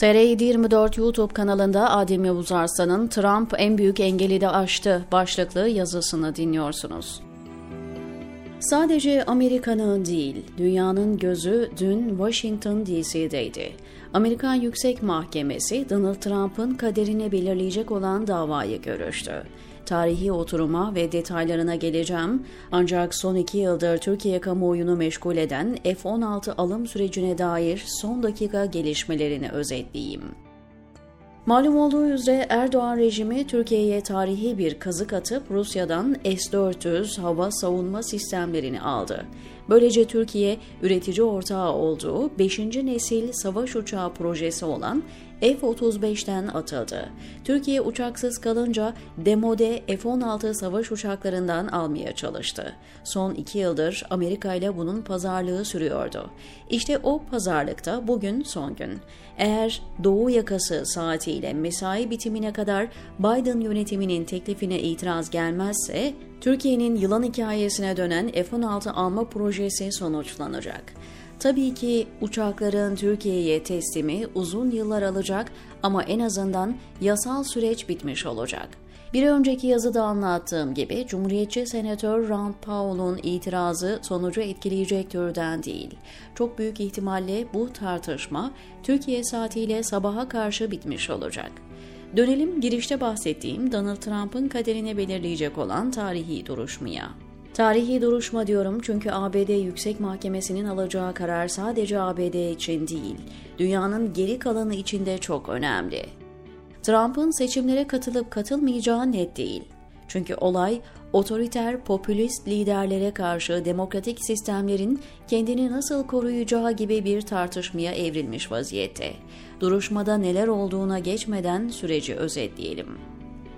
TR724 YouTube kanalında Adem Yavuz Arslan'ın Trump en büyük engeli de aştı başlıklı yazısını dinliyorsunuz. Sadece Amerika'nın değil, dünyanın gözü dün Washington DC'deydi. Amerikan Yüksek Mahkemesi Donald Trump'ın kaderini belirleyecek olan davayı görüştü. Tarihi oturuma ve detaylarına geleceğim ancak son iki yıldır Türkiye kamuoyunu meşgul eden F-16 alım sürecine dair son dakika gelişmelerini özetleyeyim. Malum olduğu üzere Erdoğan rejimi Türkiye'ye tarihi bir kazık atıp Rusya'dan S-400 hava savunma sistemlerini aldı. Böylece Türkiye üretici ortağı olduğu 5. nesil savaş uçağı projesi olan F-35'ten atıldı. Türkiye uçaksız kalınca demode F-16 savaş uçaklarından almaya çalıştı. Son iki yıldır Amerika ile bunun pazarlığı sürüyordu. İşte o pazarlıkta bugün son gün. Eğer Doğu yakası saatiyle mesai bitimine kadar Biden yönetiminin teklifine itiraz gelmezse Türkiye'nin yılan hikayesine dönen F-16 alma projesi sonuçlanacak. Tabii ki uçakların Türkiye'ye teslimi uzun yıllar alacak ama en azından yasal süreç bitmiş olacak. Bir önceki yazıda anlattığım gibi Cumhuriyetçi Senatör Rand Paul'un itirazı sonucu etkileyecek türden değil. Çok büyük ihtimalle bu tartışma Türkiye saatiyle sabaha karşı bitmiş olacak. Dönelim girişte bahsettiğim Donald Trump'ın kaderini belirleyecek olan tarihi duruşmaya. Tarihi duruşma diyorum çünkü ABD Yüksek Mahkemesi'nin alacağı karar sadece ABD için değil, dünyanın geri kalanı için de çok önemli. Trump'ın seçimlere katılıp katılmayacağı net değil. Çünkü olay otoriter, popülist liderlere karşı demokratik sistemlerin kendini nasıl koruyacağı gibi bir tartışmaya evrilmiş vaziyette. Duruşmada neler olduğuna geçmeden süreci özetleyelim.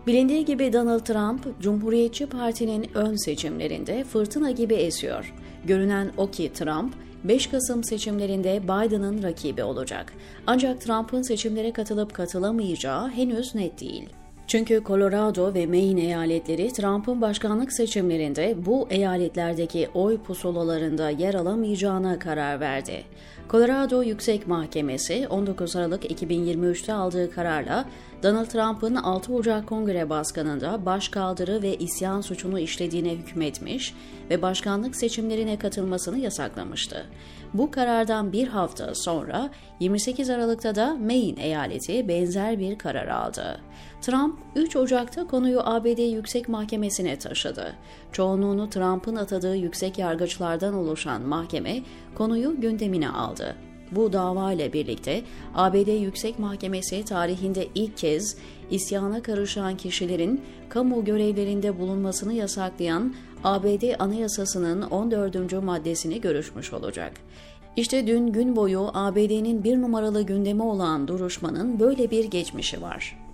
Bilindiği gibi Donald Trump, Cumhuriyetçi Parti'nin ön seçimlerinde fırtına gibi esiyor. Görünen o ki Trump, 5 Kasım seçimlerinde Biden'ın rakibi olacak. Ancak Trump'ın seçimlere katılıp katılamayacağı henüz net değil. Çünkü Colorado ve Maine eyaletleri Trump'ın başkanlık seçimlerinde bu eyaletlerdeki oy pusulalarında yer alamayacağına karar verdi. Colorado Yüksek Mahkemesi 19 Aralık 2023'te aldığı kararla Donald Trump'ın 6 Ocak Kongre Başkanı'nda başkaldırı ve isyan suçunu işlediğine hükmetmiş ve başkanlık seçimlerine katılmasını yasaklamıştı. Bu karardan bir hafta sonra 28 Aralık'ta da Maine eyaleti benzer bir karar aldı. Trump 3 Ocak'ta konuyu ABD Yüksek Mahkemesi'ne taşıdı. Çoğunluğunu Trump'ın atadığı yüksek yargıçlardan oluşan mahkeme konuyu gündemine aldı. Bu dava ile birlikte ABD Yüksek Mahkemesi tarihinde ilk kez isyana karışan kişilerin kamu görevlerinde bulunmasını yasaklayan ABD Anayasası'nın 14. maddesini görüşmüş olacak. İşte dün gün boyu ABD'nin bir numaralı gündemi olan duruşmanın böyle bir geçmişi var.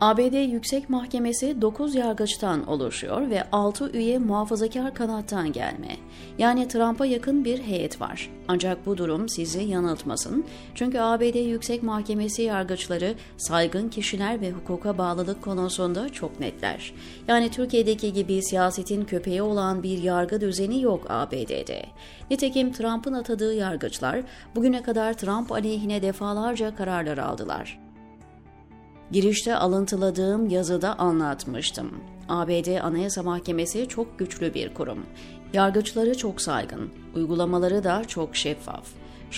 ABD Yüksek Mahkemesi 9 yargıçtan oluşuyor ve 6 üye muhafazakar kanattan gelme. Yani Trump'a yakın bir heyet var. Ancak bu durum sizi yanıltmasın. Çünkü ABD Yüksek Mahkemesi yargıçları saygın kişiler ve hukuka bağlılık konusunda çok netler. Yani Türkiye'deki gibi siyasetin köpeği olan bir yargı düzeni yok ABD'de. Nitekim Trump'ın atadığı yargıçlar bugüne kadar Trump aleyhine defalarca kararlar aldılar. Girişte alıntıladığım yazıda anlatmıştım. ABD Anayasa Mahkemesi çok güçlü bir kurum. Yargıçları çok saygın, uygulamaları da çok şeffaf.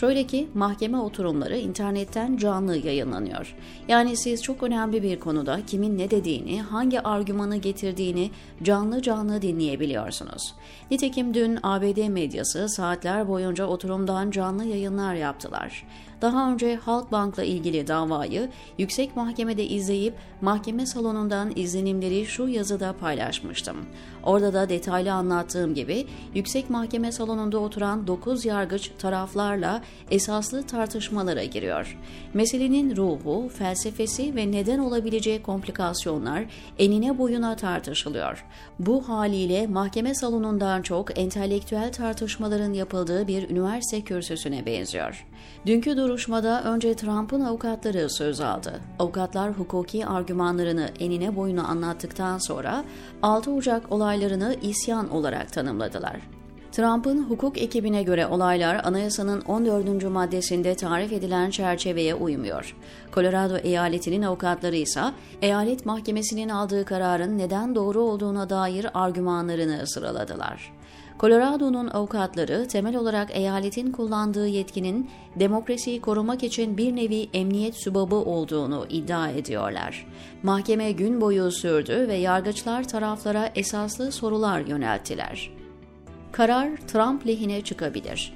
Şöyle ki mahkeme oturumları internetten canlı yayınlanıyor. Yani siz çok önemli bir konuda kimin ne dediğini, hangi argümanı getirdiğini canlı canlı dinleyebiliyorsunuz. Nitekim dün ABD medyası saatler boyunca oturumdan canlı yayınlar yaptılar. Daha önce Halkbank'la ilgili davayı yüksek mahkemede izleyip mahkeme salonundan izlenimleri şu yazıda paylaşmıştım. Orada da detaylı anlattığım gibi yüksek mahkeme salonunda oturan 9 yargıç taraflarla esaslı tartışmalara giriyor. Meselenin ruhu, felsefesi ve neden olabileceği komplikasyonlar enine boyuna tartışılıyor. Bu haliyle mahkeme salonundan çok entelektüel tartışmaların yapıldığı bir üniversite kürsüsüne benziyor. Dünkü duruşmada önce Trump'ın avukatları söz aldı. Avukatlar hukuki argümanlarını enine boyuna anlattıktan sonra 6 Ocak olaylarını isyan olarak tanımladılar. Trump'ın hukuk ekibine göre olaylar anayasanın 14. maddesinde tarif edilen çerçeveye uymuyor. Colorado eyaletinin avukatları ise eyalet mahkemesinin aldığı kararın neden doğru olduğuna dair argümanlarını sıraladılar. Colorado'nun avukatları temel olarak eyaletin kullandığı yetkinin demokrasiyi korumak için bir nevi emniyet sübabı olduğunu iddia ediyorlar. Mahkeme gün boyu sürdü ve yargıçlar taraflara esaslı sorular yönelttiler. Karar Trump lehine çıkabilir.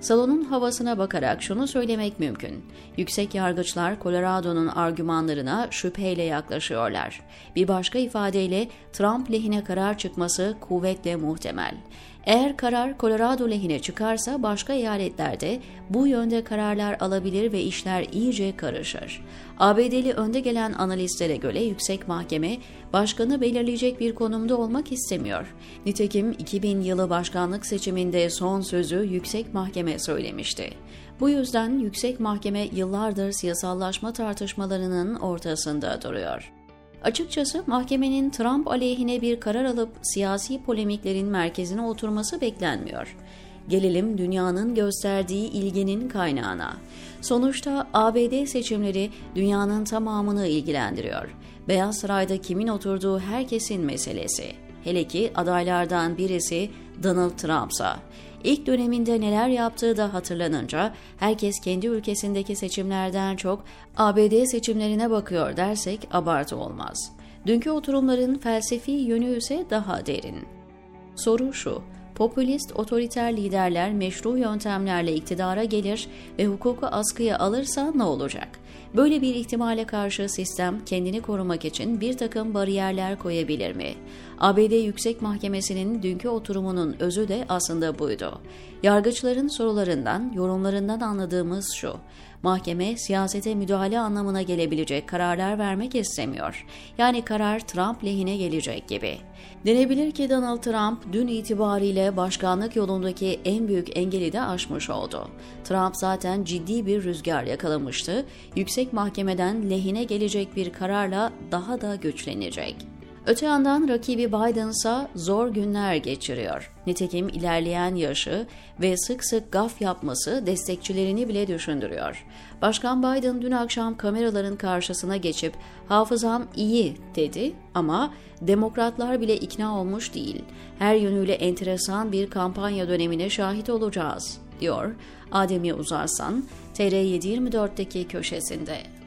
Salonun havasına bakarak şunu söylemek mümkün. Yüksek yargıçlar Colorado'nun argümanlarına şüpheyle yaklaşıyorlar. Bir başka ifadeyle Trump lehine karar çıkması kuvvetle muhtemel. Eğer karar Colorado lehine çıkarsa başka eyaletlerde bu yönde kararlar alabilir ve işler iyice karışır. ABD'li önde gelen analistlere göre yüksek mahkeme başkanı belirleyecek bir konumda olmak istemiyor. Nitekim 2000 yılı başkanlık seçiminde son sözü yüksek mahkeme söylemişti. Bu yüzden yüksek mahkeme yıllardır siyasallaşma tartışmalarının ortasında duruyor. Açıkçası mahkemenin Trump aleyhine bir karar alıp siyasi polemiklerin merkezine oturması beklenmiyor. Gelelim dünyanın gösterdiği ilginin kaynağına. Sonuçta ABD seçimleri dünyanın tamamını ilgilendiriyor. Beyaz Saray'da kimin oturduğu herkesin meselesi. Hele ki adaylardan birisi Donald Trump'sa. İlk döneminde neler yaptığı da hatırlanınca herkes kendi ülkesindeki seçimlerden çok ABD seçimlerine bakıyor dersek abartı olmaz. Dünkü oturumların felsefi yönü ise daha derin. Soru şu, popülist otoriter liderler meşru yöntemlerle iktidara gelir ve hukuku askıya alırsa ne olacak? Böyle bir ihtimale karşı sistem kendini korumak için bir takım bariyerler koyabilir mi? ABD Yüksek Mahkemesi'nin dünkü oturumunun özü de aslında buydu. Yargıçların sorularından, yorumlarından anladığımız şu. Mahkeme siyasete müdahale anlamına gelebilecek kararlar vermek istemiyor. Yani karar Trump lehine gelecek gibi. Denebilir ki Donald Trump dün itibariyle başkanlık yolundaki en büyük engeli de aşmış oldu. Trump zaten ciddi bir rüzgar yakalamıştı. Yüksek Mahkemeden lehine gelecek bir kararla daha da güçlenecek. Öte yandan rakibi Biden ise zor günler geçiriyor. Nitekim ilerleyen yaşı ve sık sık gaf yapması destekçilerini bile düşündürüyor. Başkan Biden dün akşam kameraların karşısına geçip hafızam iyi dedi ama demokratlar bile ikna olmuş değil. Her yönüyle enteresan bir kampanya dönemine şahit olacağız, diyor Adem'i Uzarsan TR724'deki köşesinde.